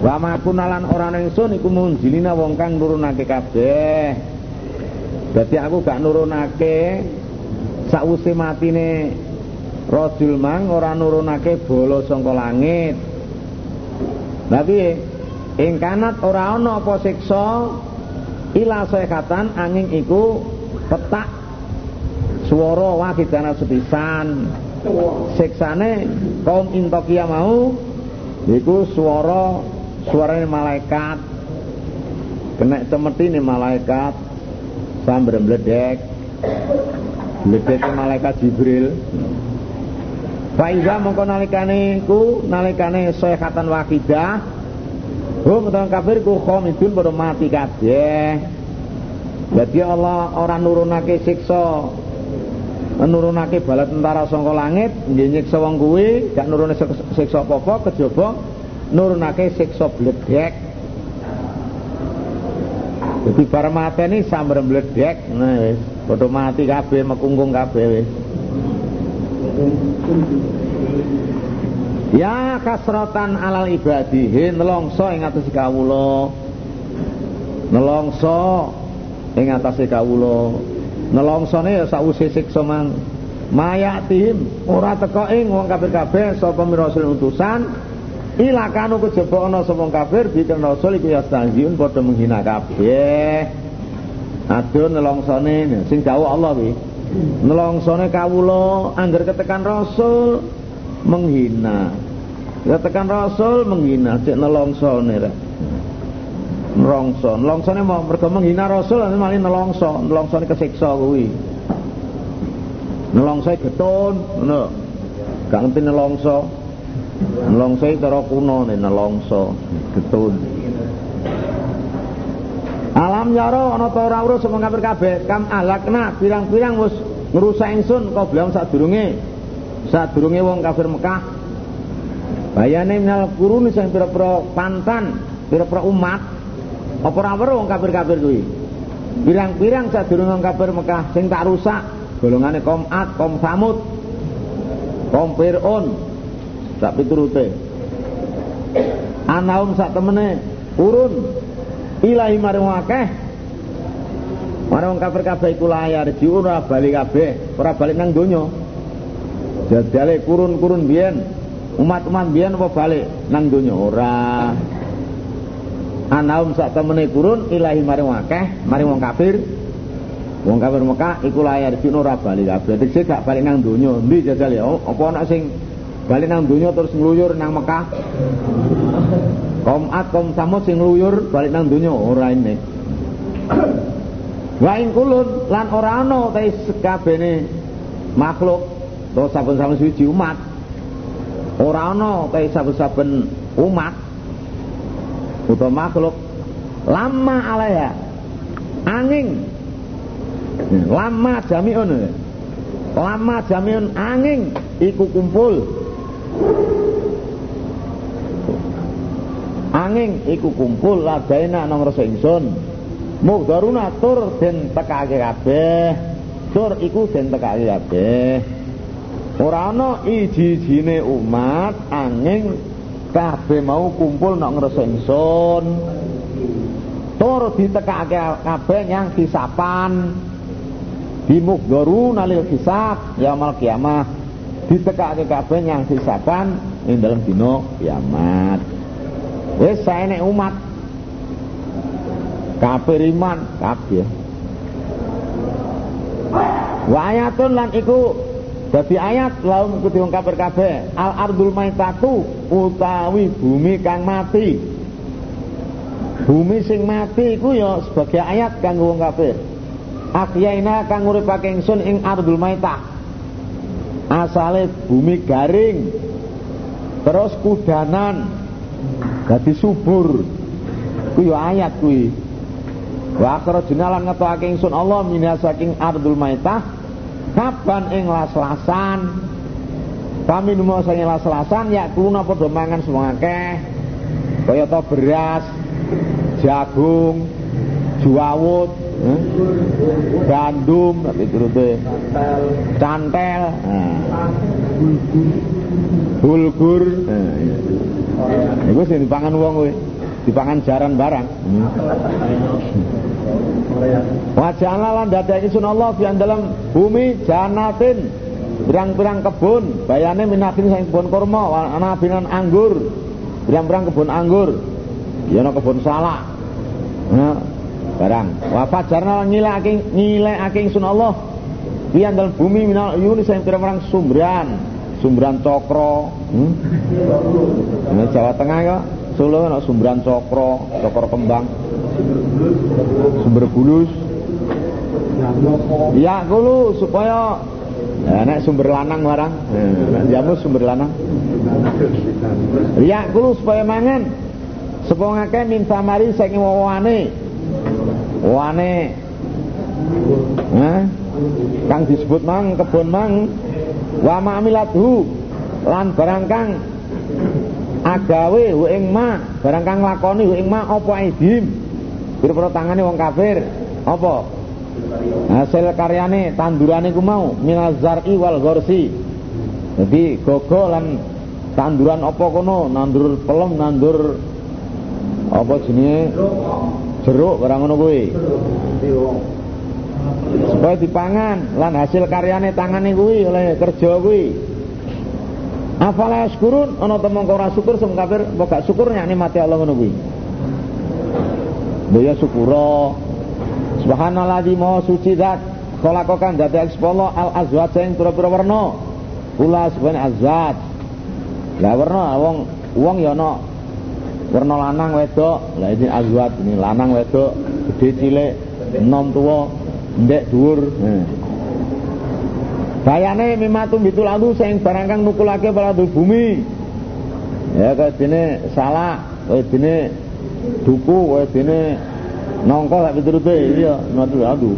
Wa makunalan ora ingsun iku munjilina wong kang nurunake kabeh. Dadi aku gak nurunake sakwise matine rajul mang ora nurunake bala saka langit. Lah piye? Ing kanat ora ana apa siksa ila sekatan angin iku petak swara wakidana sepisan. Siksane kaum Intokia mau iku swara suarane malaikat. Kena cemeti nih malaikat sambil mledek. Mledek malaikat Jibril. Faiza mongko nalikane ku nalikane sayhatan wakidah Hum utawa kafir ku khamidun padha mati kabeh. Jadi Allah orang nurunake siksa nurunake bala tentara saka langit nggih nyiksa wong kuwi gak nurune siksa apa-apa kejaba nurunake siksa bledek. Jadi para mateni sambar bledek nah wis padha mati kabeh mekungkung kabeh. Ya kasrotan alal ibadihi nelongso ing atas kawula. Nelongso ing atas kawula. Nelongsone ya sakwise siksa mang. Mayatihim ora teka ing wong kafir kabeh sapa mirasul utusan ila kanu kejaba ana sapa kafir bikin rasul iku ya stanjiun padha menghina kabeh. Adun nelongsone sing dawuh Allah kuwi. Nelongsone kawula angger ketekan rasul menghina. Ya tekan rasul menghina cek nelongsone rek. Nelongso nelongsone mau mergo menghina rasul malah nelongso nelongsone kesiksa kuwi. Nelongso getun ngono. Gak ngerti nelongso nelongso cara kuno nelongso getun. Alam yaro ana ta ora urus sapa kafir kabeh. Kam alakna pirang-pirang wis ngrusak ingsun bilang sadurunge? Sadurunge wong kafir Mekah. Bayane minal kurun sing pira-pira pantan pira-pira umat. Apa ora weruh wong kafir-kafir kuwi? Pirang-pirang sadurunge wong kafir Mekah sing tak rusak golongane Ad kaum Samud kaum Fir'aun sak piturute anaum sak temene urun. Ilahi maring akeh. Marang kafir kabeh iku layar. Jiun ora bali kabeh. Ora balik nang donya. Jadale kurun-kurun biyen. Umat-umat biyen apa balik nang donya? Ora. Anaum sak temene kurun ilahi maring akeh. Maring wong kafir. Wong kafir Mekah iku layar. Jiun ora bali kabeh. Tegese gak balik nang donya. Ndi jajal ya apa ana sing balik nang donya terus ngluyur nang Mekah. Kaum Ad kaum Samud sing ngluyur balik nang donya ora ini. Wa ing kulun lan ora ana ta sekabene makhluk. To saben-saben suci umat. Ora ana ta saben-saben umat. Utawa makhluk. Lama alaya angin. Lama jamiun. Lama jamiun angin iku kumpul angin iku kumpul ladaina nang rasa ingsun. Mugdaruna tur den tekake kabeh tur iku den tekake kabeh. Ora ana iji-ijine umat angin kabeh mau kumpul nang ngrasa ingsun. Tur ditekake kabeh yang hisapan dimugdaru nalil hisab yaumul kiamah ditekake kabeh yang hisapan ing dalam dino kiamat. Wis saene umat. Kafir iman kabeh. Wa ayatun lan iku dadi ayat laum kudu wong kafir kabeh. Al ardul maitatu utawi bumi kang mati. Bumi sing mati iku ya sebagai ayat kanggo wong kafir akyaina kang uripake ingsun ing ardul maitah asale bumi garing terus kudanan dadi subur. Kuwi ayat kuwi. Wa akhrajna lan ngetokake ingsun Allah minha saking ardul maitah kapan ing las-lasan? Kami nemu saking las-lasan ya kuna padha mangan semua akeh. Kaya beras jagung juawut eh? gandum tapi turute cantel nah. bulgur nah, Iku sing dipangan wong kuwi. dipangan jaran barang. Wajah lan dadi sun Allah fi dalam bumi janatin berang-berang kebun bayane minakin sing kebun kurma ana binan anggur berang-berang kebun anggur ya ana kebun salak nah, barang wa fajarna ngilekake ngilekake sun Allah fi dalam bumi minal yuni sing berang-berang sumberan sumberan cokro hmm? Nah, Jawa Tengah kok Solo ana sumberan cokro cokro kembang sumber bulus ya kulu supaya Ya, nek sumber lanang warang, nek jamu sumber lanang. Ya kulo supaya mangan. Supaya ngake minta mari saking wawane. Wane. Nah, kang disebut mang kebun mang. Wa ma'milathu lan barang agawe hu ing ma. Barang kang lakoni hu ing ma apa idim pira tangane wong kafir. Apa? Hasil karyane tandurane ku mau. Minazari wal gorsi jadi gogo lan tanduran apa kono? Nandur pelem nandur apa jenenge jeruk barang ngono kuwi? Supaya dipangan. Lan hasil karyane tangane kuwi oleh kerja kuwi. Afala syukurun ana temong ora syukur sing kafir apa gak syukur nikmati Allah ngono kuwi. Boya syukura Subhanallah di mau suci zat. Kholakokan dati ekspolo al azwat sing pura-pura warna Kula sebenarnya azwat Lah warna wong wong ya no warna lanang wedok lah ini azwat ini lanang wedok gede cilik enom tua ndek dhuwur. Nah. Bayane mimatu bitul adu sing barang kang nukulake pada bumi. Ya kaya dene salah, kaya dene duku, kaya dene nongko lek piturute iya nadu adu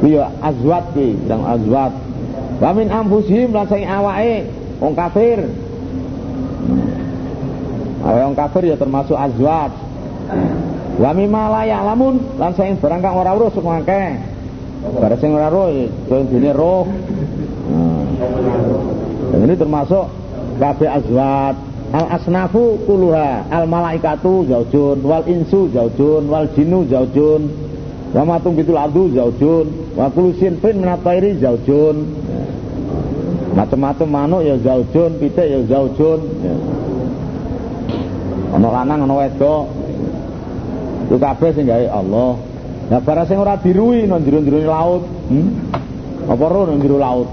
iya azwat ki yang azwat wa min anfusihim lan sing awake wong kafir Wong kafir ya termasuk azwat. Wa mimma la ya'lamun lan sing barang kang ora weruh akeh. Barang sing ora weruh kaya dene roh. Ini termasuk kabeh azwat. Al asnafu kuluha al malaikatu zaujun wal insu zaujun wal jinu zaujun wa matung bitul adu zaujun wa kullu sinfin min at-tairi zaujun macam-macam manuk ya zaujun pitik ya zaujun ya. Ana lanang ana wedok. Itu kabeh sing gawe Allah. Nah barang sing ora dirui nang jero-jero laut. Hmm? apa ro nang jero laut?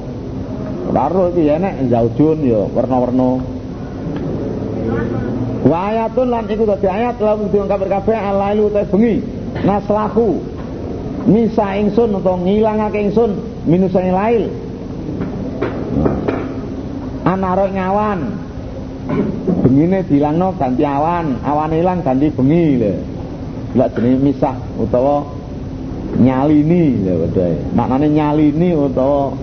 Ora ro iki enek zaujun ya warna-warna Wa ayatun lan iku dadi ayat lalu diungkap kabeh alailu ta bengi naslahu misa ingsun utawa ngilangake ingsun minusane lail. Anaro ngawan bengine dilangno ganti awan awan ilang ganti bengi lho. Lak jenenge misah utawa nyalini lho wedhae maknane nyalini utawa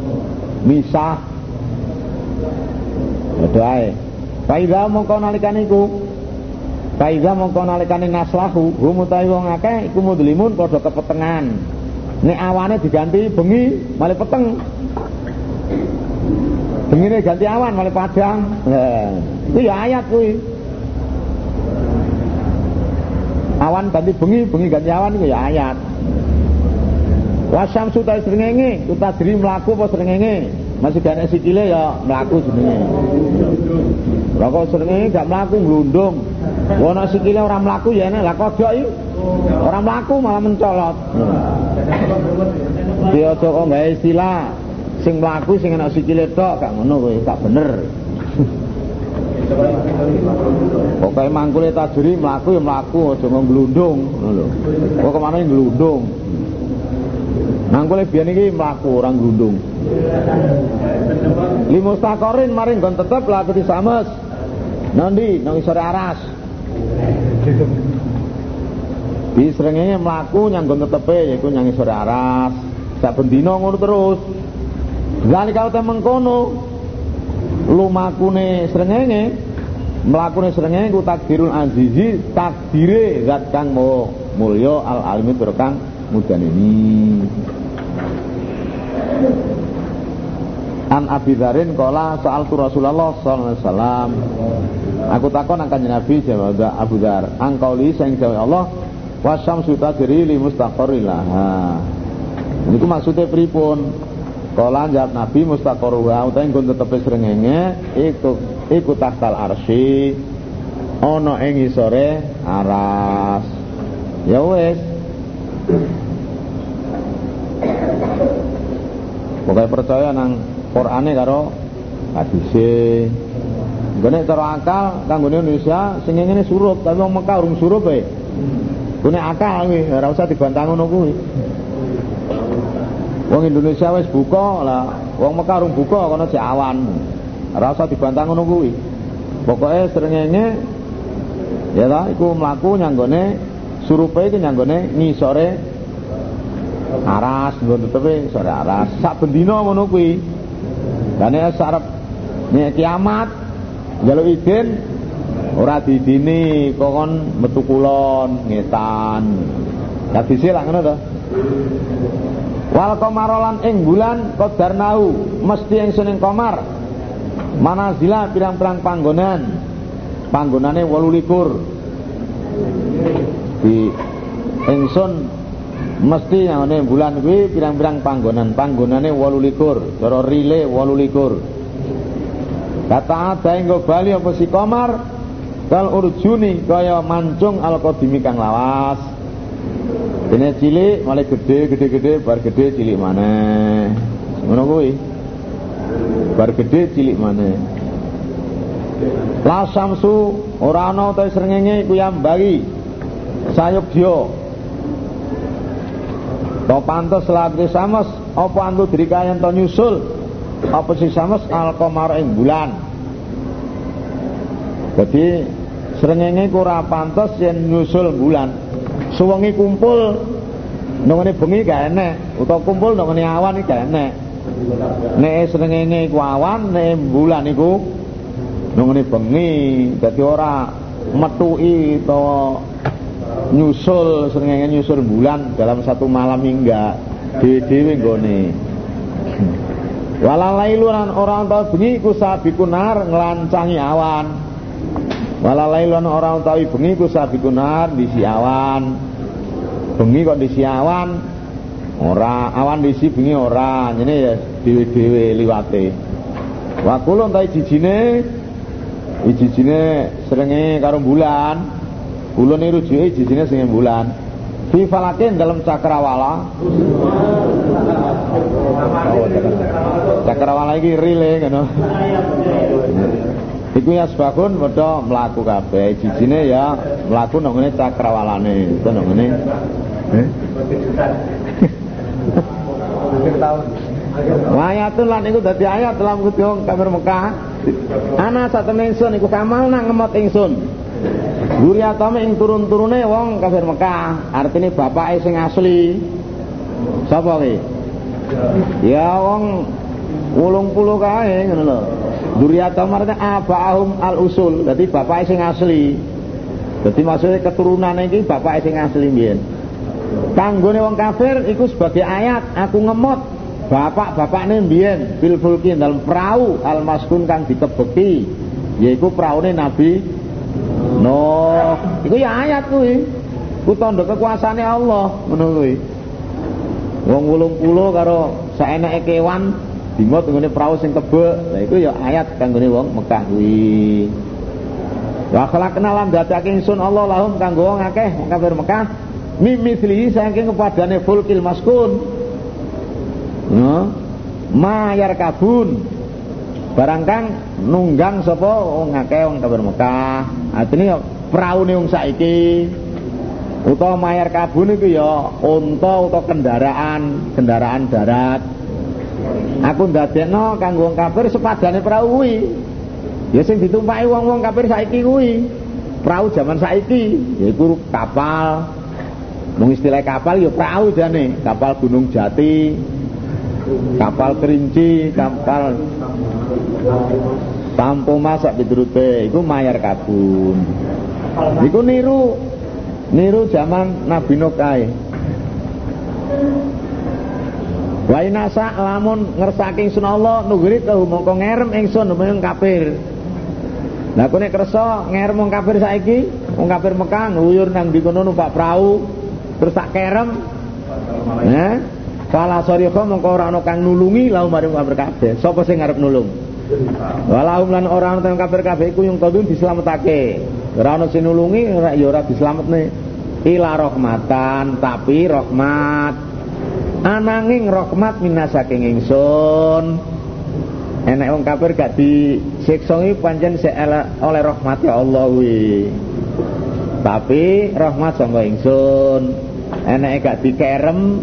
misah. Wedhae Faiza mongko nalikane iku. Faiza mongko nalikane naslahu. Hum utawi wong akeh iku mudlimun padha kepetengan. Nek awane diganti bengi malah peteng. Bengine ganti awan malah padang. Nah, itu ya ayat kuwi. Awan ganti bengi, bengi ganti awan itu ya ayat. Wasam suta srengenge, uta diri mlaku apa srengenge? Masih gak sikile ya mlaku jenenge. Lah kok srengenge gak mlaku glundung. Wono sikile ora mlaku ya enak. Lah kodhok iki ora mlaku malah mencolot. Dia aja kok istilah sing mlaku sing enak sikile tok gak ngono kowe, gak bener. Pokoke mangkule tajuri mlaku ya mlaku aja nglundung ngono lho. Kok ke mana nglundung. Mangkule biyen iki mlaku ora nglundung. Limustakorin maring gon tetep laku disames. Nandi nang aras. Di srengenge mlaku nyanggon tetepe yaiku nyang sore aras. Saben dina ngono terus. Zalika uta mengkono lumakune srengenge mlakune srengenge ku takdirul azizi takdire zat kang mulya al alimi kang mudan ini An Abi Dzarin qala sa'altu Rasulullah sallallahu alaihi wasallam. Aku takon akan Nabi jawab Abu Dzar, angkauli sing jawab Allah wa syamsu tajri li mustaqarrillah. Niku maksudnya pripun? Kala jawab Nabi mustaqarruha utawa nggon tetepe srengenge iku iku tahtal arsy ana ing isore aras. Ya wis. Pokoknya percaya nang Qur'ane karo hadise. Gone cara akal kanggo Indonesia sing ngene surup, tapi wong Mekah urung surup ae. Gone akal kuwi, ora usah dibantah ngono kuwi. Wong Indonesia wis buka lah, wong Mekah urung buka kono jek awan. Ora usah dibantah ngono kuwi. Pokoke srengenge ya ta iku mlaku nyanggone surupe iki nyanggone ngisore aras nggon tetepe sore aras. Sak bendina ngono kuwi. Lan nek sarep nek kiamat njaluk izin ora didini kokon metu kulon ngetan. Hadise lak ngono to wal qamarolan ing bulan qadarnahu mesti ing seneng qamar. Manazila pirang-pirang panggonan. Panggonane 28 di ingsun mesti yang ini bulan kuwi pirang-pirang panggonan. Panggonane 28 cara rile 28 kata ada yang bali apa si komar kal urjuni kaya mancung al kang lawas dene cilik mulai gede gede gede bar gede cilik mana ngono kuwi. Bar gede cilik mana la samsu ora ana ta srengenge iku yambagi sayuk dia. To pantes lagi samas apa antu dirikayan to nyusul? Apa si samas al qamar ing bulan. Jadi srengenge ora pantes yen nyusul bulan. Suwengi kumpul nongone bengi gak enek utawa kumpul nongone awan gak enek. Nek srengenge iku awan, nek bulan iku nongone bengi. Dadi ora metuki to nyusul sering nyusul bulan dalam satu malam hingga dewe-dewe nggone walalailunan orang tahu bengi ku sabikunar ngelancangi awan walalailunan orang tahu bengi ku sabikunar di awan bengi kok di si awan ora awan di si bengi ora ini ya dewe-dewe liwate wakulun tahu jijine jijine seringnya karo bulan Kula niru rujuke jijine sing bulan. Fi falakin dalam cakrawala. Cakrawala iki rile ngono. Iku ya sebakun padha mlaku kabeh. Jijine ya mlaku nang ngene cakrawalane. Itu nang ngene. Eh? Lan iku dadi ayat dalam kutiyong kamar Mekah. Ana satemene ingsun iku kamal nang ngemot ingsun. Zuriatame ing turun-turune wong kafir Mekah, artine bapake sing asli. Sapa ki? Ya wong 80 kae ngono lho. Zuriatame artine abaahum al-usul, dadi bapake sing asli. Dadi maksudnya keturunane iki bapake sing asli mbiyen. Kanggone wong kafir iku sebagai ayat aku ngemot bapak-bapakne mbiyen bil fulki dalam perahu al-maskun kang dikebeki yaiku praune Nabi No, iku ya ayat kuwi. Ku tanda kekuasaane Allah kuwi. Wong 80 karo saeneke kewan dimot ngene prau sing kebek. Lah iku ya ayat kanggone wong Mekah kuwi. Wa khalaqna lan dadake ingsun Allah lahum kanggo wong akeh kafir Mekah mimithli saking kepadane fulkil maskun. No. Mayar kabun barang kang nunggang sapa wong akeh wong kafir Mekah artine praune wong saiki utawa mayar kabun iku ya unta utawa kendaraan kendaraan darat aku ndadekno kanggo wong kafir sepadane prau kuwi. Ya sing ditumpaki wong-wong kafir saiki kuwi. Prau zaman saiki yaiku kapal. Mung istilah kapal ya prau jane. Kapal gunung jati kapal kerinci kapal tampo masak piturute. Iku mayar kabun. Iku niru niru zaman Nabi Nuh kae Wa inasa lamun ngersake ingsun Allah nugri ke mongko ngerem ingsun wong kafir. Lah kene kersa ngerem wong kafir saiki, wong kafir Mekah nguyur nang di kono numpak perahu terus tak kerem. Eh? Fala sarikha mongko ora kang nulungi lau maring kafir kabeh. Sapa sing ngarep nulung? Walahum lan ora ana kang kafir kabeh iku yung kadun dislametake. Ora ana sing nulungi ora ya ora. Ila rahmatan tapi rahmat ananging rahmat minas saking ingsun. Enek wong kafir gak disiksa iki pancen oleh rahmat ya Allah wi. Tapi rahmat sangka ingsun. Enek gak dikerem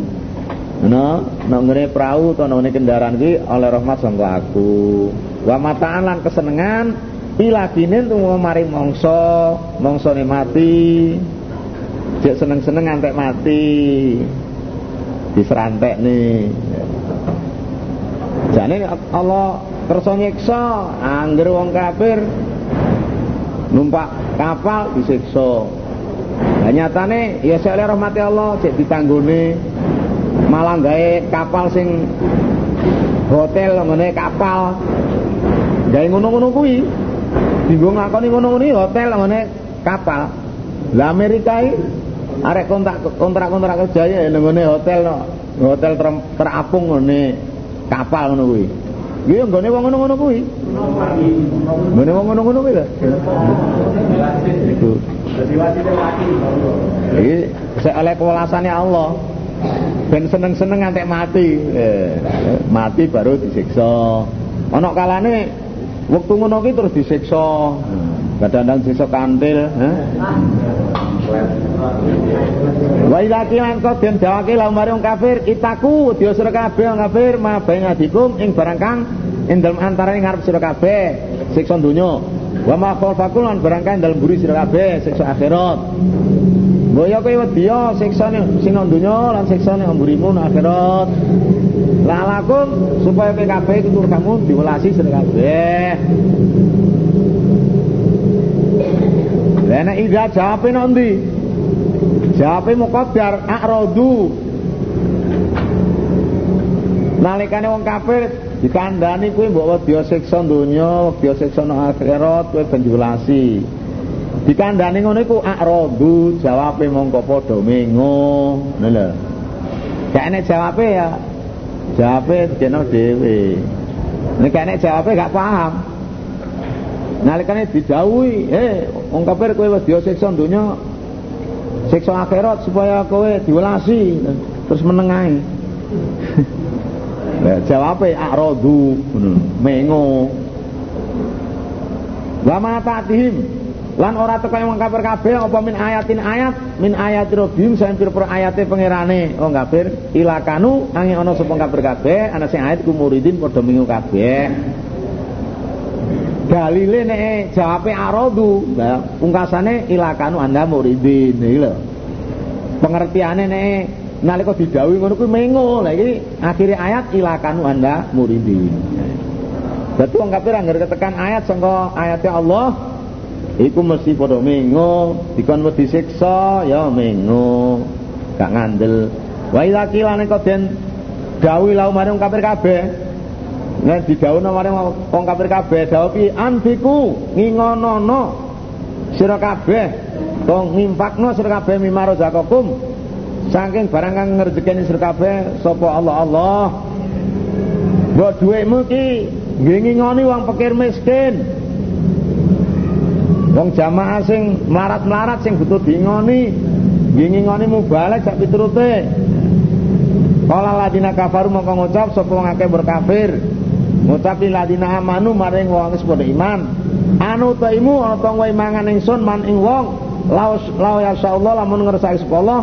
no ngene perahu to no kendaraan ki oleh rahmat sangka aku. Wa mataan lan kesenengan ilakinin tuh maring mongso mongsone mati. Jek seneng-seneng ngantek mati diserantek nih. Jadi Allah kersa nyiksa angger wong kafir numpak kapal disiksa. Nah nyatane ya oleh rahmati Allah cek ditanggone. Malah gawe kapal sing hotel ngene kapal. Gawe ngono-ngono kuwi. Dinggo ngakoni ngono-ngono hotel ngene kapal. Lah Amerika iki arek kontrak kontrak kontrak kerja ya nggone hotel no. hotel ter, terapung ngene kapal ngono kuwi Iki yo nggone wong ngono-ngono kuwi. Nggone wong ngono-ngono kuwi. Iku. Iki sek oleh kewelasane Allah. Ben seneng-seneng ngantek mati. Eh, mati baru disiksa. Ana kalane wektu ngono ki terus disiksa. Kadang-kadang siksa kantil, eh? Wa idza kilan kau den dawake la kafir itaku dia sira kabeh wong kafir ma bainadikum ing barang kang ing dalem antarané ngarep sira kabeh siksa donya wa ma khalfakum lan barang kang buri sira kabeh siksa akhirat Boyo kowe wedi siksane sing donya lan siksane nang burimu nang akhirat. Lalakum supaya kowe kabeh iku tur kamu diwelasi sira kabeh. Ida jawabe nanti. Jawabe muqaddar a'radu. Nalikane wong kafir dikandani kuwi mbok wedi siksa donya, wedi siksa nang akhirat kowe benjulasi. Dikandani ngono iku a'radu, jawabe mongko padha mengo. Ngono lho. Gak enek jawabe ya. Jawabe dene dhewe. Nek enek jawabe gak paham. nalikane didhawuhi eh wong kafir kowe wis disiksa donya siksa akhirat supaya kowe diwelasi terus menengahi Lah jawabe arodu mengo. Wa ma ta'tihim. Lan ora teko wong kafir kabeh apa min ayatin ayat min ayat rabbihim saen pira ayate pangerane. Wong kafir ilakanu angin ana sapa kafir kabeh ana sing ayat kumuridin padha mengo kabeh dalile nek jawabe arodu nah, pungkasane ilakanu anda muridin iki lho. Pengertiane nek nalika didhawuhi ngono kuwi mengo. Lha iki akhire ayat ilakanu anda muridin. Dadi wong kafir anggere ketekan ayat sangka ayatnya Allah iku mesti padha mengo. Dikon wedi siksa ya mengo. Gak ngandel. Wa ila kilane den dawuh lau marang kafir kabeh Nek didhawuhna marang wong kafir kabeh dawuh pi anfiku ngingonono sira kabeh to ngimpakno sira kabeh mimaro zakakum saking barang kang ngrejekeni sira kabeh sapa Allah Allah? Mbok dhuwitmu ki nggih ngingoni wong pikir miskin. Wong jamaah sing melarat-melarat sing butuh dingoni nggih ngingoni mubalek sak piturute. Kala ladina kafaru mongko ngucap sapa wong akeh berkafir ngucapi ladina amanu maring wong wis padha iman anu taimu ana to mangan ingsun man ing wong laos lao ya Allah lamun ngersake sapa Allah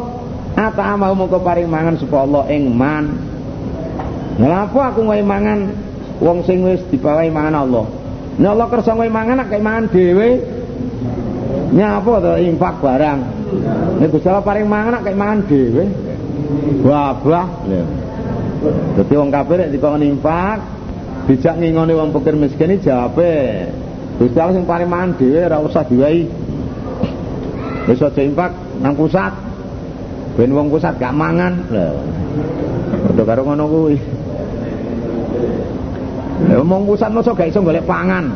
ata amahu mongko paring mangan sapa Allah ing man Ngelapo aku ngowe mangan wong sing wis dibawahi mangan Allah. Nek Allah kersa ngowe mangan nek mangan dhewe nyapa to infak barang. Nek Gusti Allah paring mangan nek mangan dhewe. Wabah. Dadi wong kafir nek dikon infak dijak ngingoni wong pikir miskin iki jawabe. Gusti Allah sing paling mangan dhewe ora usah diwai wis aja nang pusat. Ben wong pusat gak mangan. Lho karo ngono kuwi. Wong pusat mosok gak iso golek pangan.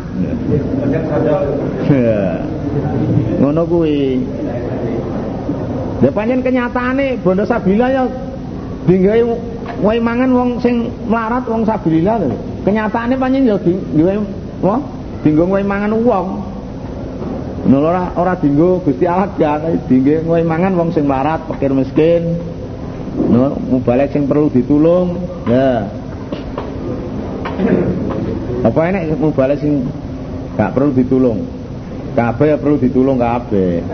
Ngono kuwi. Ya pancen kenyataane Bondo Sabila ya dinggawe wae mangan wong sing melarat wong Sabila lho. Kenyataane pancen ya dinggawe wong dinggo mangan wong. Ngono ora ora dinggo Gusti Allah gak dinggo wae mangan wong sing melarat, fakir miskin. No, mubalek sing perlu ditulung. Ya. Apa enek mubalek sing gak perlu ditulung? Kabeh ya perlu ditulung kabeh.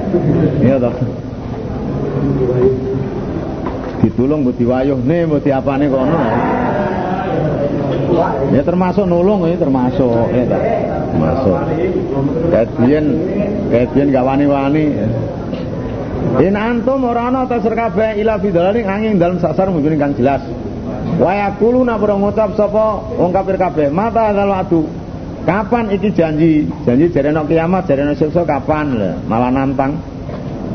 Iya toh. Ditulung mbok diwayuhne mbok diapane kono. Ya termasuk nulung ya termasuk ya toh. Termasuk. Kajian kajian gak wani-wani. In antum ora ana ta kabeh ila angin dalam sasar mungkin kang jelas. Wa yaquluna para ngucap sapa wong kafir mata kalau adu. Kapan iki janji? Janji jare nek kiamat, jare nek siksa kapan lho? Malah nantang.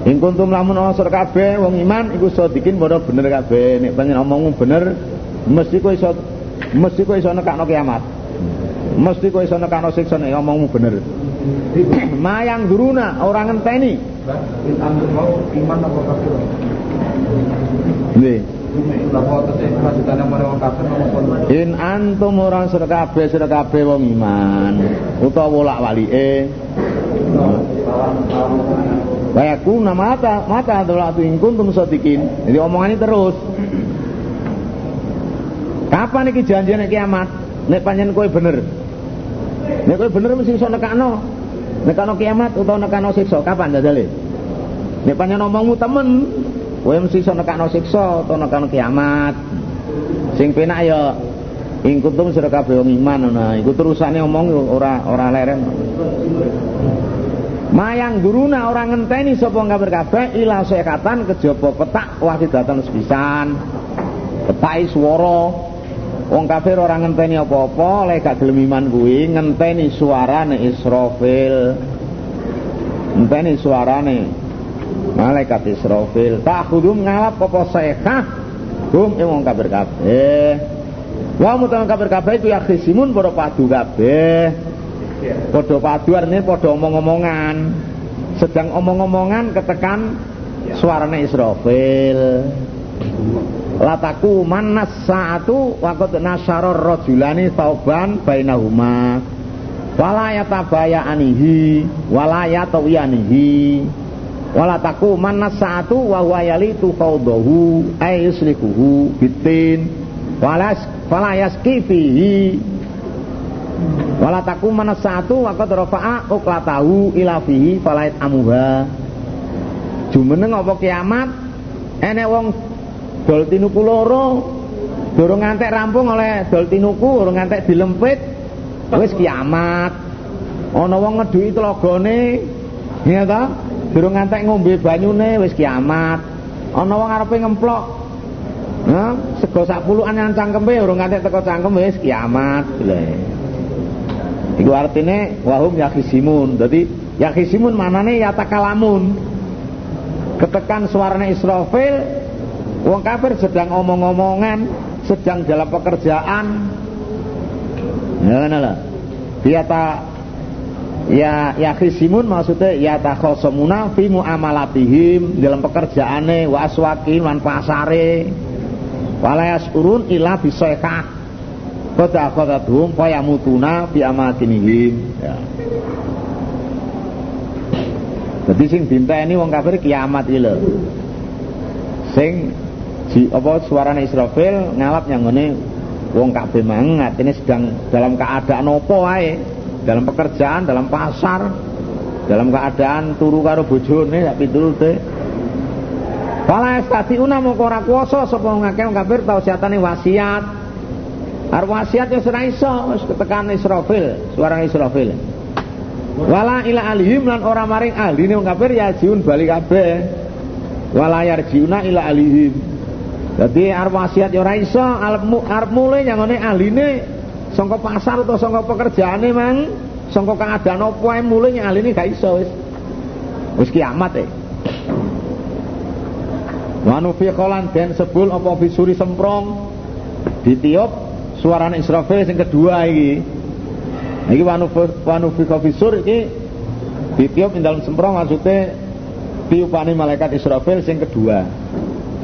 Ing kuntum lamun ana sur kabeh wong iman iku sadikin padha bener kabeh. Nek panjen omongmu bener, mesti kowe iso mesti kowe iso nekakno kiamat. Mesti kowe iso nekakno siksa nek omongmu bener. Mayang duruna orang ngenteni. kafir In antum orang sira kabeh sira kabeh wong iman utawa wolak walike. Bayaku nama mata mata adalah tu in kuntum sadikin. Jadi omongan ini terus. Kapan iki janjian kiamat? Nek panjen kowe bener. Nek kowe bener mesti iso nekakno. Nekakno kiamat utawa nekakno siksa. Kapan dadale? Nek panjen omongmu temen, kowe mesti iso nekakno siksa utawa nekakno kiamat. Sing penak ya ing kuntum sira kabeh wong iman ngono. Iku terusane omong ora ora leren. Mayang guruna orang ngenteni sapa kabeh kabeh ila sekatan kejaba petak wahidatan sepisan. Petaki swara. Wong kafir orang ngenteni apa-apa, lek gak gelem iman kuwi ngenteni suarane Israfil. Ngenteni suarane malaikat Israfil. Takhudum ngalap apa sekah hum ing wong kafir kabeh. Wa mutan kafir kabeh itu ya khisimun padha padu kabeh. Padha padu artine padha omong-omongan. Sedang omong-omongan ketekan suarane Israfil. Lataku manas saatu waktu nasaror rojulani tauban bainahuma. Wala yatabayanihi wala yatawiyanihi wala taku manas saatu wa huwa yalitu fawdahu ay yuslikuhu bitin. Walas fala yaski fihi. Wala taku manas saatu waktu rafa'a uklatahu ila fihi fala amuha. Jumeneng apa kiamat? Enek wong dol tinuku loro durung ngantek rampung oleh dol tinuku durung ngantek dilempit wis kiamat ana wong ngeduki tlogone ya ta durung ngantek ngombe banyune wis kiamat ana wong arepe ngemplok Nah, sego sak puluhan yang cangkeme urung ngantek teko cangkem wis kiamat lho. Iku artine wahum yakhisimun. Dadi yakhisimun manane yatakalamun. Ketekan suarane Israfil Wong kafir sedang omong-omongan, sedang dalam pekerjaan. Ya ngono lho. Biata ya ya khisimun maksudnya ya takhosamuna fi muamalatihim dalam pekerjaane wa aswakin wan pasare wala yasurun ila bisaikah qad akhadathum fa yamutuna fi amakinihim ya Jadi sing dinteni wong kafir kiamat lho. Sing si apa suarane Israfil ngalap nyangone wong kabeh mang atine sedang dalam keadaan apa dalam pekerjaan dalam pasar dalam keadaan turu karo bojone tak pitulute Fala una moko ora kuwasa sapa wong kafir tau siatane wasiat. Wasiat ya ora iso wis ketekan Israfil suara Israfil. Wala ila alihim lan ora maring ahline wong kafir ya jiun balik kabeh. Wala yarjiuna ila alihim jadi arep wasiat ya ora iso, arep mulai nyangone ahline sangka pasar atau sangka pekerjaane mang, sangka keadaan apa ae mulai ahline gak iso wis. Wis kiamat e. Wanufi kolan den sebul apa bisuri semprong ditiup suarane Israfil sing kedua iki. Iki wanufi wanufi fisur iki ditiup ing dalam semprong maksudnya tiupane malaikat Israfil sing kedua.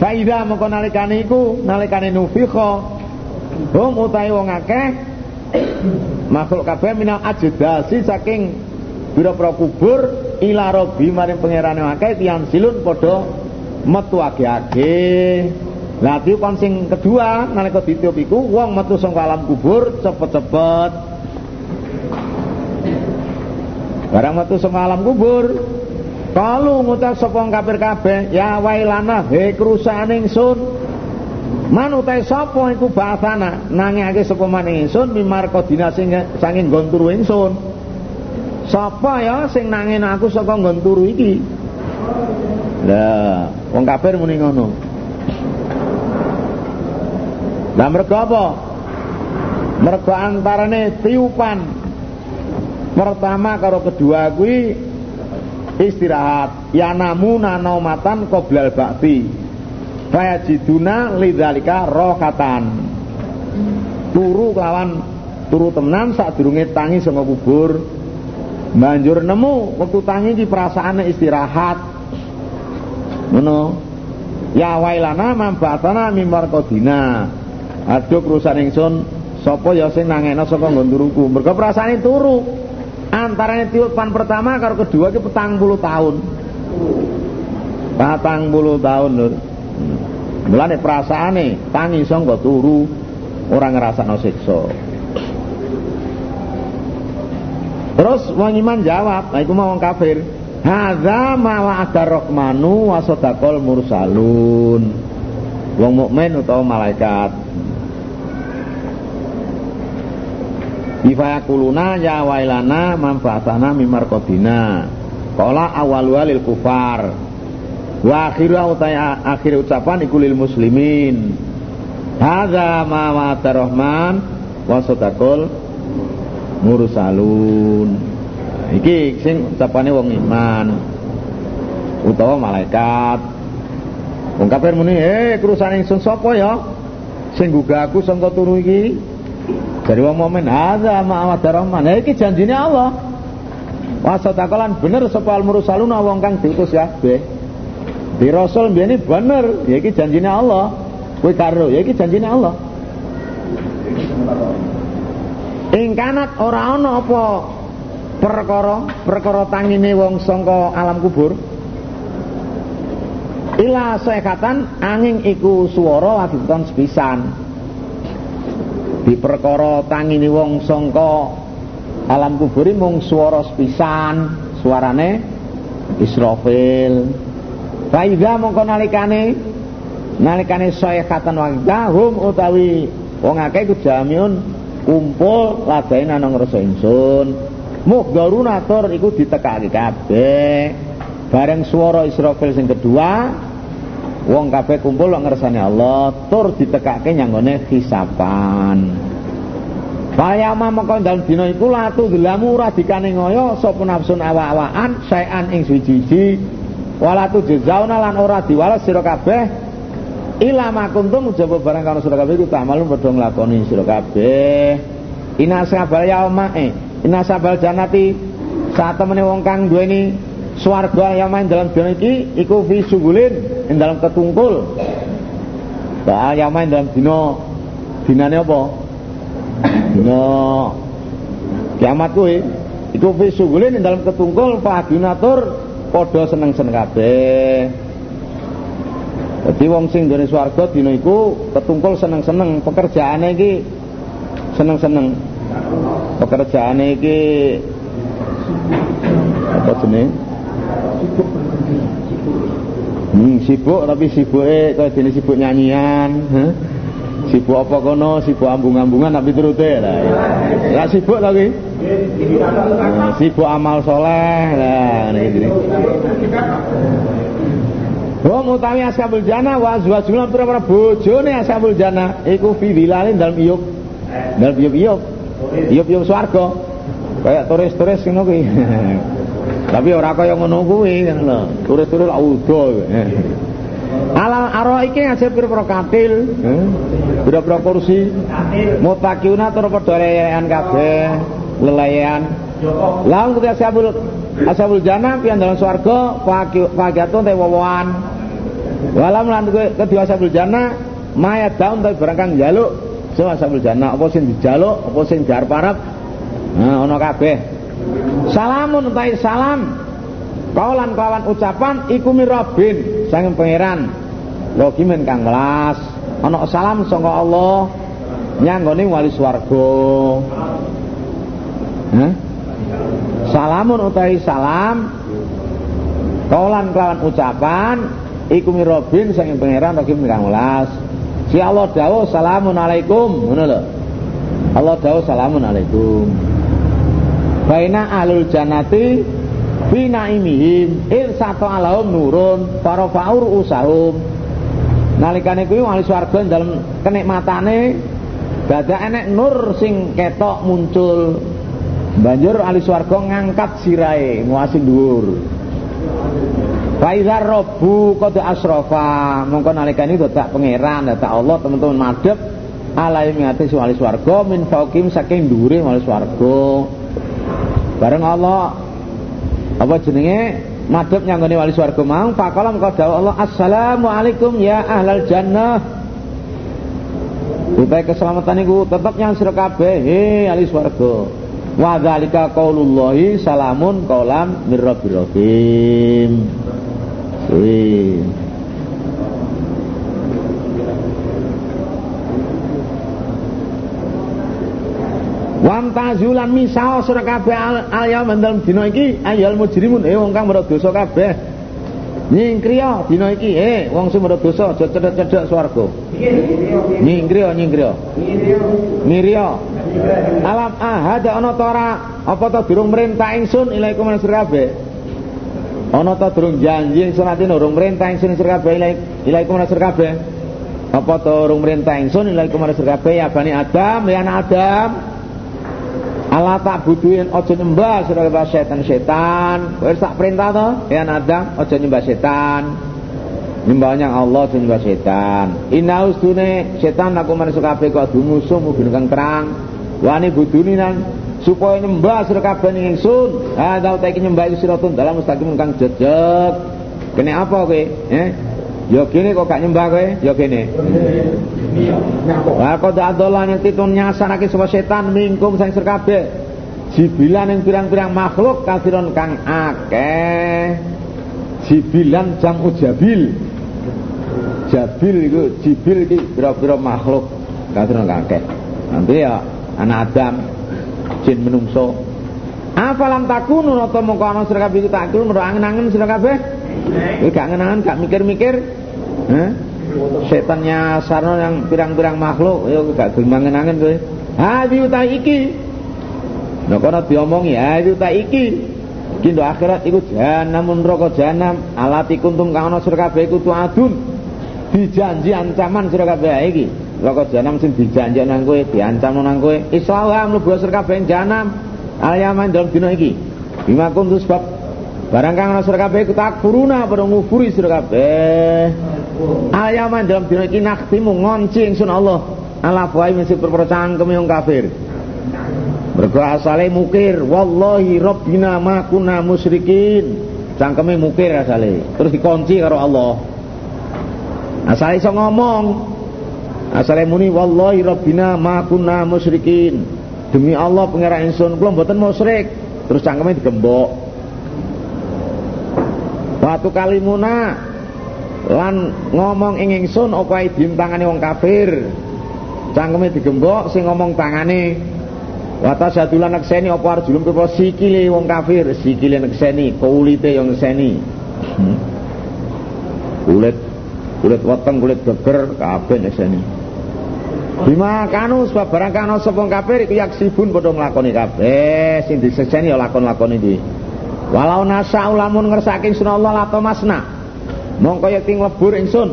Faida mengko nalikane iku nalikane nufikha hum utahe wong akeh. Makhluk kabeh minal ajdasi saking pira-pira kubur ila rabbi maring pangerane akeh tiyang silun padha metu age-age. Lah tiupan sing kedua nalika ditiup iku wong metu saka alam kubur cepet-cepet. Barang metu saka alam kubur kalau ngucap sapa kafir kabeh ya wailana he krusane ingsun Man utai sapa iku bahasana nangingake sapa maning mimar kodina sing sanging nggon turu. Sapa ya sing nangin aku saka nggon iki? Lah, wong kafir muni ngono. Lah mergo apa? Antarane tiupan pertama karo kedua kuwi istirahat. Ya namuna naumatan qoblal ba'ti fayajiduna lidzalika rohatan turu kawan turu temenan saat durunge tangi sama kubur. Banjur nemu waktu tangi di perasaannya istirahat. Ngono. Ya wailana mambatana mimar kodina aduh kerusan ingsun sapa ya sing nangena saka nggon turuku? Mergo turu antarane tiupan pertama karo kedua ki petang puluh tahun patang puluh tahun lho Mulane perasaane tangi sangka turu ora ngrasakno siksa. Terus wong iman jawab, nah iku mau wong kafir. Hadza ma wa'ada rahmanu wa sadaqal mursalun. Wong mukmin utawa malaikat. Ifayakuluna ya wailana manfaatana mimar kodina. Kala awal walil kufar. Wa akhiru utai akhir ucapan iku lil muslimin. Hadza ma wa rahman wa mursalun. Iki sing ucapane wong iman. Utawa malaikat. Wong kafir muni eh kerusan ingsun sapa ya? Sing gugah aku sangka turu iki dari wong mukmin hadza ma rahman ha iki janjine Allah wa sadaqalan bener sapa al mursalun wong kang diutus ya be di Rasul ini bener, ya iki janjine Allah. Kowe karo, ya iki janjine Allah. Ing kanat ora ana apa perkara perkara tangine wong sangka alam kubur. Ila sekatan angin iku swara lagi sepisan. Di perkara tangine wong sangka alam kubur mung swara sepisan, suarane Israfil. Faida mongko nalikane nalikane sayhatan wa hum utawi wong akeh iku jamiun kumpul ladain nang ngrasa ingsun. Mughdarun atur iku ditekake kabeh. Bareng swara Israfil sing kedua wong kabeh kumpul kok ngersane Allah tur ditekake nyanggone hisapan. Fayama mongko dalem dina iku latu delamu ora dikane ngoyo sapa nafsun awa-awaan saean ing suci wala tujzauna lan ora diwales sira ila ma kuntum jaba barang karo sira kabeh iku tamalun padha nglakoni sira kabeh. Ina sabal yauma eh ina sabal janati. Saat temene wong kang duweni swarga yang main dalam dunia iki iku fi sugulin ing dalam ketungkul Soal yang main dalam dino dinane apa? Dino kiamat kuwi iku fi sugulin ing dalam ketungkul fahdunatur padha seneng-seneng kabeh. Dadi wong sing ndone swarga dina iku ketungkul seneng-seneng, pekerjaane iki seneng-seneng. Pekerjaane iki apa jenenge? Hmm, sibuk tapi sibuke kaya dene sibuk nyanyian, huh? Sibuk apa kono, sibuk ambung-ambungan tapi turute lah. Ya sibuk lagi. Nah, sibuk amal soleh lah ini. Wa mutawi ashabul jannah wa azwajuna pira-pira bojone ashabul jannah iku fi wilalin dalam iyuk. Dalam iyuk-iyuk. Iyuk-iyuk swarga. Kayak turis-turis ngono kuwi. Tapi ora kaya ngono kuwi kan lho. Turis-turis udo. Alal aro iki ngasih pira-pira katil, eh? pira-pira kursi. Mutakiuna tur padha lelehan kabeh, lelayan. Laung ketika ashabul ashabul jannah pian dalam swarga fagiatun te wowoan. Walam lan kedua ashabul jannah maya daun tapi barang kang njaluk so ashabul jannah apa sing dijaluk apa sing diarep-arep nah ana kabeh salamun utai salam. Kaulan kawan ucapan iku mirabin sanging pangeran. Logi men kang welas? Ana salam saka Allah nyanggone wali swarga. Hah? Salamun utahi salam. Kaulan kelawan ucapan Iku mirobin sanging pangeran Rogi kang welas? Si Allah dawuh salamun alaikum. Ngono Allah dawuh salamun alaikum Baina alul janati Bina imihim Irsato alahum nurun Farofaur usahum Nalikane kuwi wali swarga dalam kenikmatane Dada enek nur sing ketok muncul Banjur ahli swarga ngangkat sirai nguasi dhuwur. Faizar robu kode asrofa mongko nalikane dadak pangeran dadak Allah teman-teman madhep alai ngati wali swarga min faukim saking dhuwure wali swarga. Bareng Allah apa jenenge madhep nyanggone wali swarga mau faqala mengko dawuh Allah assalamualaikum ya ahlal jannah Supaya keselamatan itu tetap yang sira kabeh he ahli swarga. Wa dzalika qaulullahi salamun qaulam mir rahim. Wan tazulan misal sira kabeh al yaum dina iki ayal mujrimun eh wong kang dosa kabeh. Nyingkriya dina iki eh wong sing dosa aja cedhek-cedhek swarga. Nyingkriya nyingkriya. Ngiriya. Alam ahad ana ta ora apa ta durung merintah ingsun ilaikum manusia kabeh. Ana ta durung janji ingsun ati durung merintah ingsun sira kabeh ilaikum manusia kabeh. Apa ta durung merintah ingsun ilaikum manusia kabeh ya bani Adam ya anak Adam. Allah tak butuhin ojo nyembah sira kabeh setan-setan. Wis tak perintah to ya Adam ojo nyembah setan. Nyembahnya Allah nyembah setan. Inna ustune setan aku manusia kabeh kok dumusuh mungkin kang terang wani buduni nan supaya nyembah sira kabeh ning ingsun ha tau tak nyembah siratun dalam mustaqim kang jejeg kene apa kowe eh Ya kene kok gak nyembah kowe, ya kene. Kok adalah yang titun nyasanake sapa setan mingkum sang sir kabeh. Jibilan yang pirang-pirang makhluk kafiron kang akeh. Jibilan jam ujabil. Jabil itu jibil iki pira-pira makhluk kafiron kang akeh. Nanti ya anak Adam jin menungso afalam takunu nata mongko ana sira kabeh tak kulo mergo angen-angen sira kabeh gak angen-angen gak mikir-mikir setannya sarno yang pirang-pirang makhluk ya gak gelem angen-angen kowe ha utai iki nek ana diomongi ha utai iki iki akhirat iku jahanam neraka jahanam alati kuntum kang ana sira kabeh iku tuadun dijanji ancaman sira kabeh iki Loko janam sing dijanjek nang kowe, diancam nang kowe. Islah mlebu sir kabeh janam. Ayaman dalam dina iki. Bima kuntu sebab barang kang ana sir kabeh takfuruna padha ngufuri sir kabeh. Ayaman dalam dina iki naktimu ngonci ingsun Allah. Ala fa'i mesti perpercayaan kami wong kafir. Mergo asale mukir, wallahi rabbina ma kunna musyrikin. Cangkeme mukir asale, terus dikunci karo Allah. Asale iso ngomong, Asale muni wallahi rabbina ma kunna musyrikin. Demi Allah pangeran ingsun kula mboten musyrik. Terus cangkeme digembok. Watu kalimuna lan ngomong ing ingsun apa idim tangane wong kafir. Cangkeme digembok sing ngomong tangane. Wata sadulan nekseni apa arjulum kepo sikile wong kafir, sikile nekseni, kulite yang nekseni. Hmm. Kulit kulit weteng, kulit geger kabeh nekseni. Bima kanu sebab barang kanu sapa kafir iku yaksibun padha nglakoni kabeh sing diseseni ya lakon-lakon iki. Walau nasa ulamun ngersake ingsun Allah lato masna. Mongko yekti nglebur ingsun.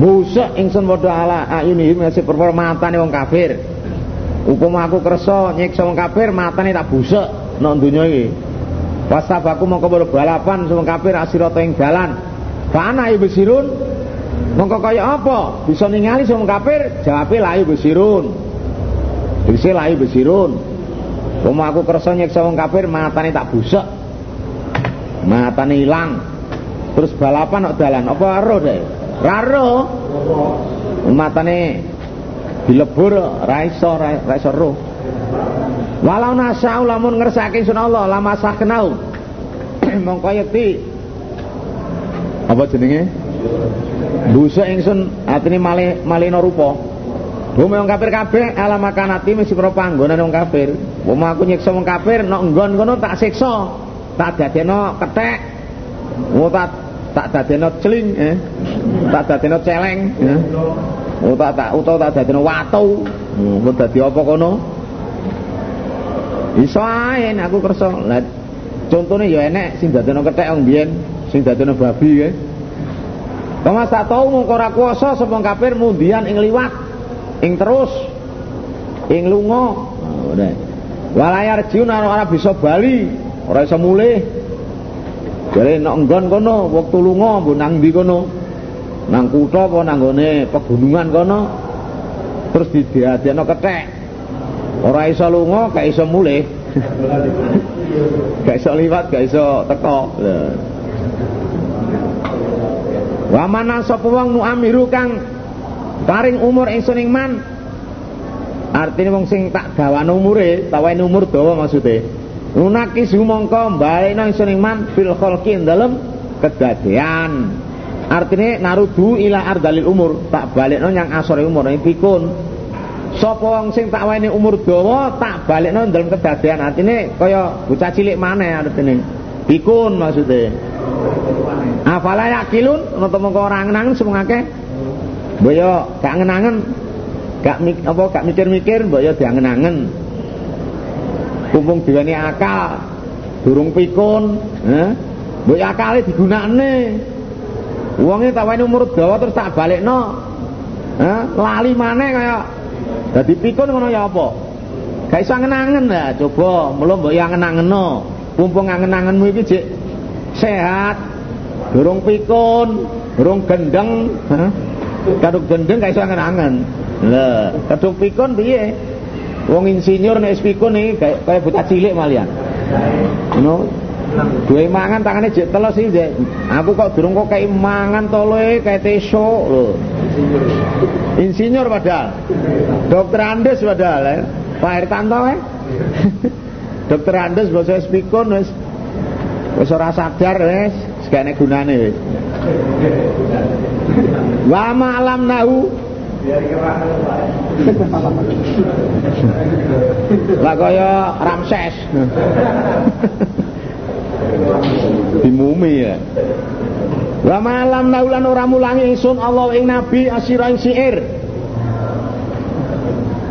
Musek ingsun padha ala ayuni masih perkara matane wong kafir. Hukum aku kersa nyiksa wong kafir matane tak busek nang donya iki. Wasabaku mongko balapan wong kafir asirata ing dalan. Fa ana ibsirun Mongko kaya apa? Bisa ningali wong kafir? Jawabe layu besirun. Bisa layu besirun. Wong aku kersa nyiksa wong kafir matane tak busek. Matane ilang. Terus balapan kok dalan. Apa ero deh? Raro. Matane dilebur ra iso ra iso roh. Walau nasau lamun ngersake sun Allah lama kenau. Mongko yekti apa jenenge? Busuk ingsun atine malih malina rupa. Wong wong kafir kabeh alam makanati mesti pro panggonan wong kafir. Wong aku nyiksa wong kafir nek nggon kono tak siksa. Tak dadeno kethek. Wong tak tak dadeno celing eh. Tak dadeno celeng ya. Oh tak tak utawa tak dadeno watu. Wong dadi apa kono? Iso ae aku kersa. Lah contone ya enek sing dadeno kethek wong biyen, sing dadeno babi ya. Kama tak tau mung ora kuwasa sapa kafir mundian ing liwat, ing terus, ing lunga. Ora. Walayar jiun ora bisa bali, ora iso mulih. Jare nek nggon kono wektu lunga mbok nang ndi kono? Nang kutha apa nang gone pegunungan kono? Terus didiadekno kethek. Ora iso lunga, gak iso mulih. gak iso liwat, gak iso teko. Wa mana sapa wong nuamiru kang paring umur ingsun ing man. Artine wong sing tak dawane umure, tawain umur dawa maksude. Nunaki sumangka balekno ingsun ing man fil khalqi dalem kedadean. Artine narudu ila ardalil umur, tak balekno nyang asore umur ing pikun. Sapa wong sing tak wani umur dawa tak balekno dalem kedadean. Artine kaya bocah cilik maneh artine. Pikun maksude. Afala yakilun mengko ora ngenangen semung akeh. Mbok yo gak ngenangen. Gak mik apa gak mikir-mikir mbok yo diangen-angen. Kumpung diweni akal, durung pikun, eh? Mbok yo akale digunakne. Wonge tak wani umur dawa terus tak balekno. Eh? Lali maneh kaya dadi pikun ngono ya apa? Gak iso ngenangen lah, coba mulo mbok yo ngenangeno. Mumpung ngenangenmu iki jek sehat durung pikun durung gendeng kadung gendeng gak iso angen-angen lha kadung pikun piye wong insinyur nek pikun iki kaya bocah cilik malian ngono Gue mangan tangannya jek telos jek. Aku kok durung kok kayak mangan tole kayak teso lho. Insinyur padahal. Dokter Andes padahal ya. Pak Hertanto ya. Dokter Andes bahasa spikun wis wis ora sadar wis nek gunane wis wa ma'lam nahu lah kaya Ramses dimumi ya wa malam naulan ora mulangi ingsun Allah ing nabi asira ing siir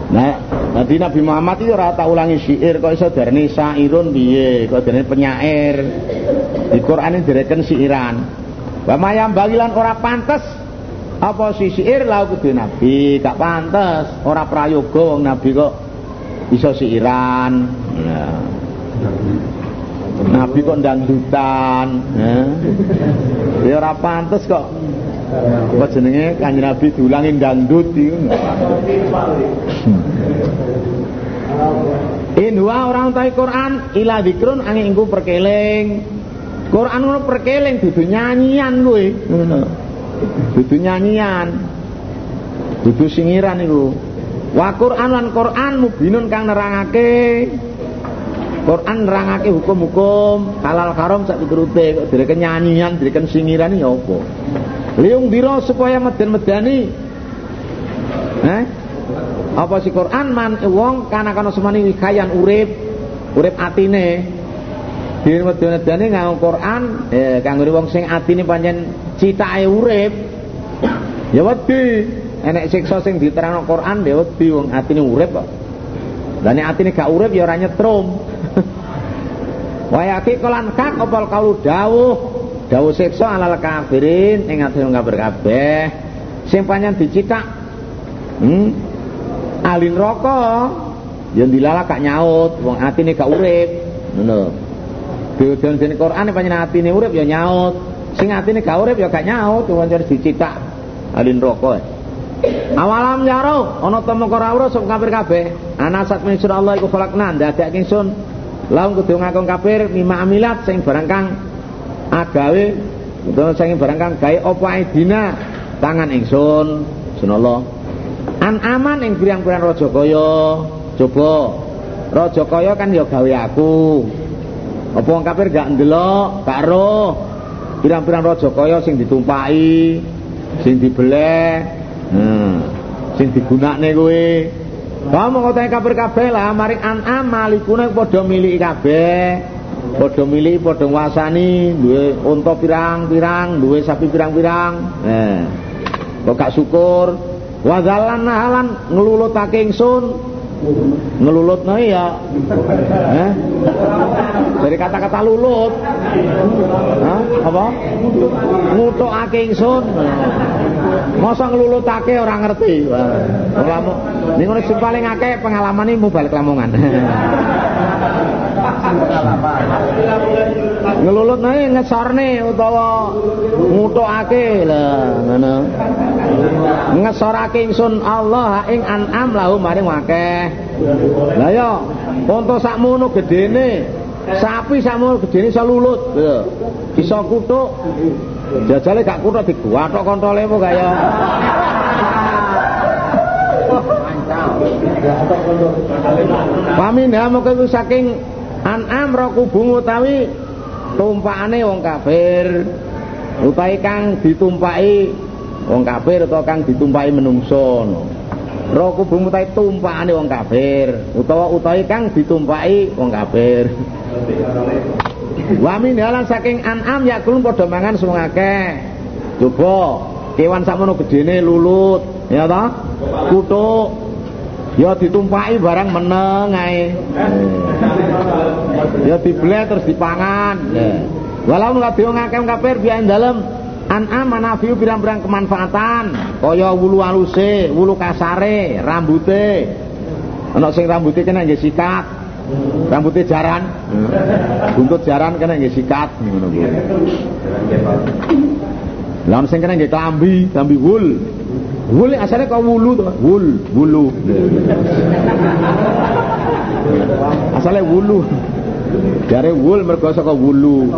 nah Nanti Nabi Muhammad itu rata ulangi syair kok iso darani sairun piye, kok darani penyair. Di Quran ini direken syairan. Wa mayam bagilan ora pantes apa si syair lau kudu Nabi, gak pantes, ora prayoga wong Nabi kok iso syairan. Nah. Nabi kok dangdutan, ya. Ya ora pantes kok apa jenenge kanjeng Nabi diulangi dangdut iku. In wa orang tahu Quran ila dikrun angin ingku perkeling. Quran ngono perkeling dudu nyanyian. Ngono. Dudu nyanyian. Dudu singiran iku. Wa Quran lan Quran mubinun kang nerangake Quran nerangake hukum-hukum halal haram sak piturute kok direken nyanyian, direken singiran ya apa? Liung dira supaya meden-medani. Eh? apa si Quran man wong kana kana semani wikayan urip urip atine dene medene nganggo Quran eh kanggo wong sing atine pancen citake urip. Ya wedi. Enek siksa sing diterangno Quran ya wedi wong atine urip kok. Lan nek atine gak urip ya ora nyetrum. Wayaki kolan kak opal kaulu dawuh? Dawuh siksa alal kafirin ing atine kafir kabeh. Sing pancen dicitak. Hmm? Ahli neraka ya dilala kak nyaut wong atine gak urip. Ngono. Diudon dene Quran panjenengan atine urip ya nyaut sing atine gak urip ya gak nyaut wong dicitak alin rokok awalam yaro ana ta moko ora sapa kafir kabeh. Ana sak min Allah iku falakna ndadak ingsun. Laung kudu ngakon kafir mima amilat sing barang kang agawe utawa sing barang kang gawe dina tangan ingsun sunallah. An aman ing pirang-pirang raja kaya. Coba raja kaya kan ya gawe aku. Apa wong kafir gak ndelok gak roh pirang-pirang raja kaya sing ditumpaki sing dibeleh hmm. sing digunakne kowe kamu kota kafir kabeh lah maring an'am malikune padha miliki kabeh padha miliki padha wasani duwe unta pirang-pirang duwe sapi pirang-pirang eh kok gak syukur Wazalan nahalan ngelulutake ingsun. Ngelulutno ya. Eh? Dari kata-kata lulut. Hah? Apa? Ngutukake ingsun. Masa ngelulutake ora ngerti. Wah. Ning ngono sing paling akeh pengalaman ini balik lamongan. Ngelulut nih ngesorne utawa ngutukake lah ngono. Ngesorake ingsun Allah ing an'am lahu maring akeh. Lah ya, unta sakmono gedene, sapi sakmono gedene iso lulut. Lho. Iso kutuk. Jajale gak kutuk diguathok kontole apa kaya. Paminha moko saking an'am ra kubung utawi tumpakane wong kafir. Utawi kang ditumpaki wong kafir utawa kang ditumpaki menungso. Ra kubung utawi tumpakane wong kafir utawa utawi kang ditumpaki wong kafir. Wa min halan saking an'am yakulun padha mangan semua akeh. Coba kewan sakmono gedene lulut, ya ta? Kutuk Ya ditumpaki barang meneng ae. Ya dibleh terus dipangan. Walau nggak wong akeh kafir biyen dalem an'am manafiu pirang-pirang kemanfaatan kaya wulu aluse, wulu kasare, rambute. Ana sing rambute kena nggih sikat. Rambutnya jaran. Buntut jaran kena nggih sikat ngono kuwi. Lah sing kena nggih klambi, klambi wul. Wul asalnya kau wulu tuh, wul, wulu. asalnya wulu. Dari wul mergo saka wulu.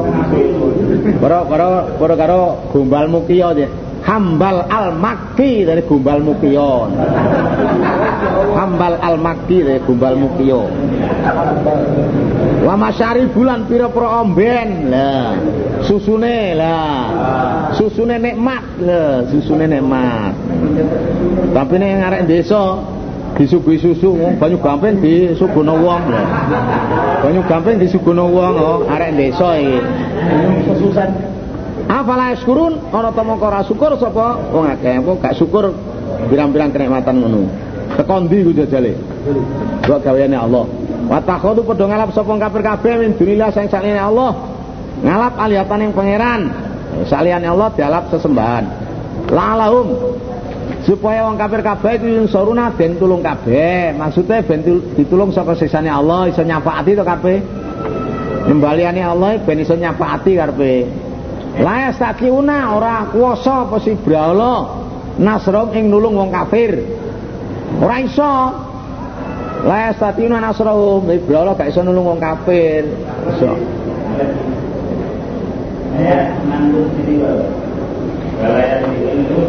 Para para para karo gombal mukiya dia. Hambal al makki dari gombal mukiya. Hambal al makki dari gombal mukiya. Wa masyari bulan pira-pira omben. Lah, susune lah. Susune nikmat lah, susune nikmat. Tapi nek ngarek desa disuguhi susu banyu gamping disuguhno wong lho. Banyu gamping disuguhno wong oh, desa iki. Sususan. Afala yaskurun ana ta mongko ora syukur sapa wong akeh kok gak syukur pirang-pirang kenikmatan ngono. Teko ndi ku jajale? Kok gaweane Allah. Wa takhadu padha ngalap sapa kafir kabeh min dunillah sing sakjane Allah. Ngalap alihatan yang pangeran. Saliyane Allah dialap sesembahan. Lalahum supaya wong kafir kabeh iku soruna ben tulung kabeh maksudnya ben ditulung saka siksane Allah iso nyafaati to kabeh nyembaliane Allah ben iso nyafaati karepe la yastaqiuna ora kuwasa apa brahala nasrom ing nulung wong kafir ora iso. La yastaqiuna nasrahum brahala gak iso nulung wong kafir. Iso. Ya nanggung sini Balaya itu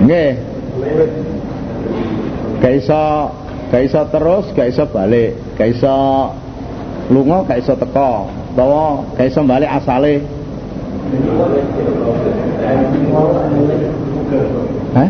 Nggih. Gak iso gak iso terus, gak iso balik, gak iso lunga, gak iso teko, utawa gak iso balik asale. Hah?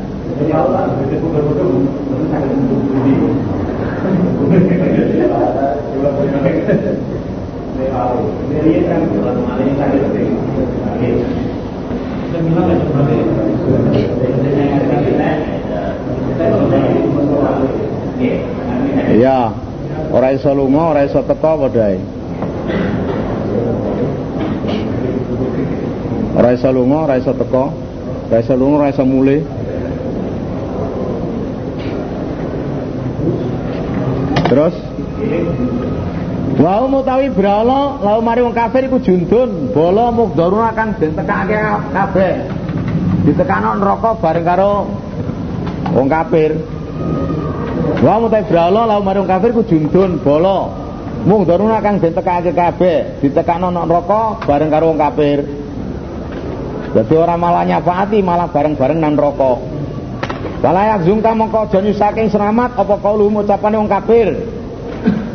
Ya, ora iso lunga, ora iso teko padha Ora iso lunga, ora iso teko, ora iso lunga, ora iso mule. Terus Wa mutawi brala lau mari wong kafir iku jundun, bala mugdarun akan den tekake kabeh. Ditekano neraka bareng karo wong kafir. Wa mutawi brala lau mari wong kafir iku jundun, bala mugdarun akan den tekake kabeh. Ditekano neraka bareng karo wong kafir. Jadi orang malah nyafaati malah bareng-bareng nang neraka. Walayak zungka mongko aja nyusake selamat apa kaulu ucapane wong kafir.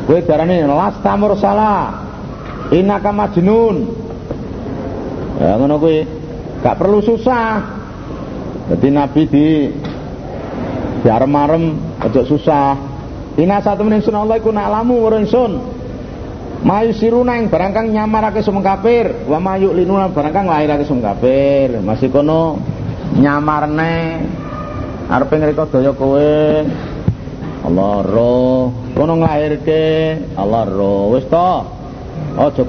Kowe darane lasta mursala. Innaka majnun. Ya ngono kuwi. Gak perlu susah. Jadi Nabi di di arem-arem aja susah. Ina satu menit sun Allah iku nak lamu ingsun. Mayu siruna yang barang kang nyamarake sum kafir, wa mayu linuna barang kang lahirake sum kafir. Masih kono nyamarne arep ngreka daya kowe. Allah roh. Kono nglahirke Allah roh. Wis to aja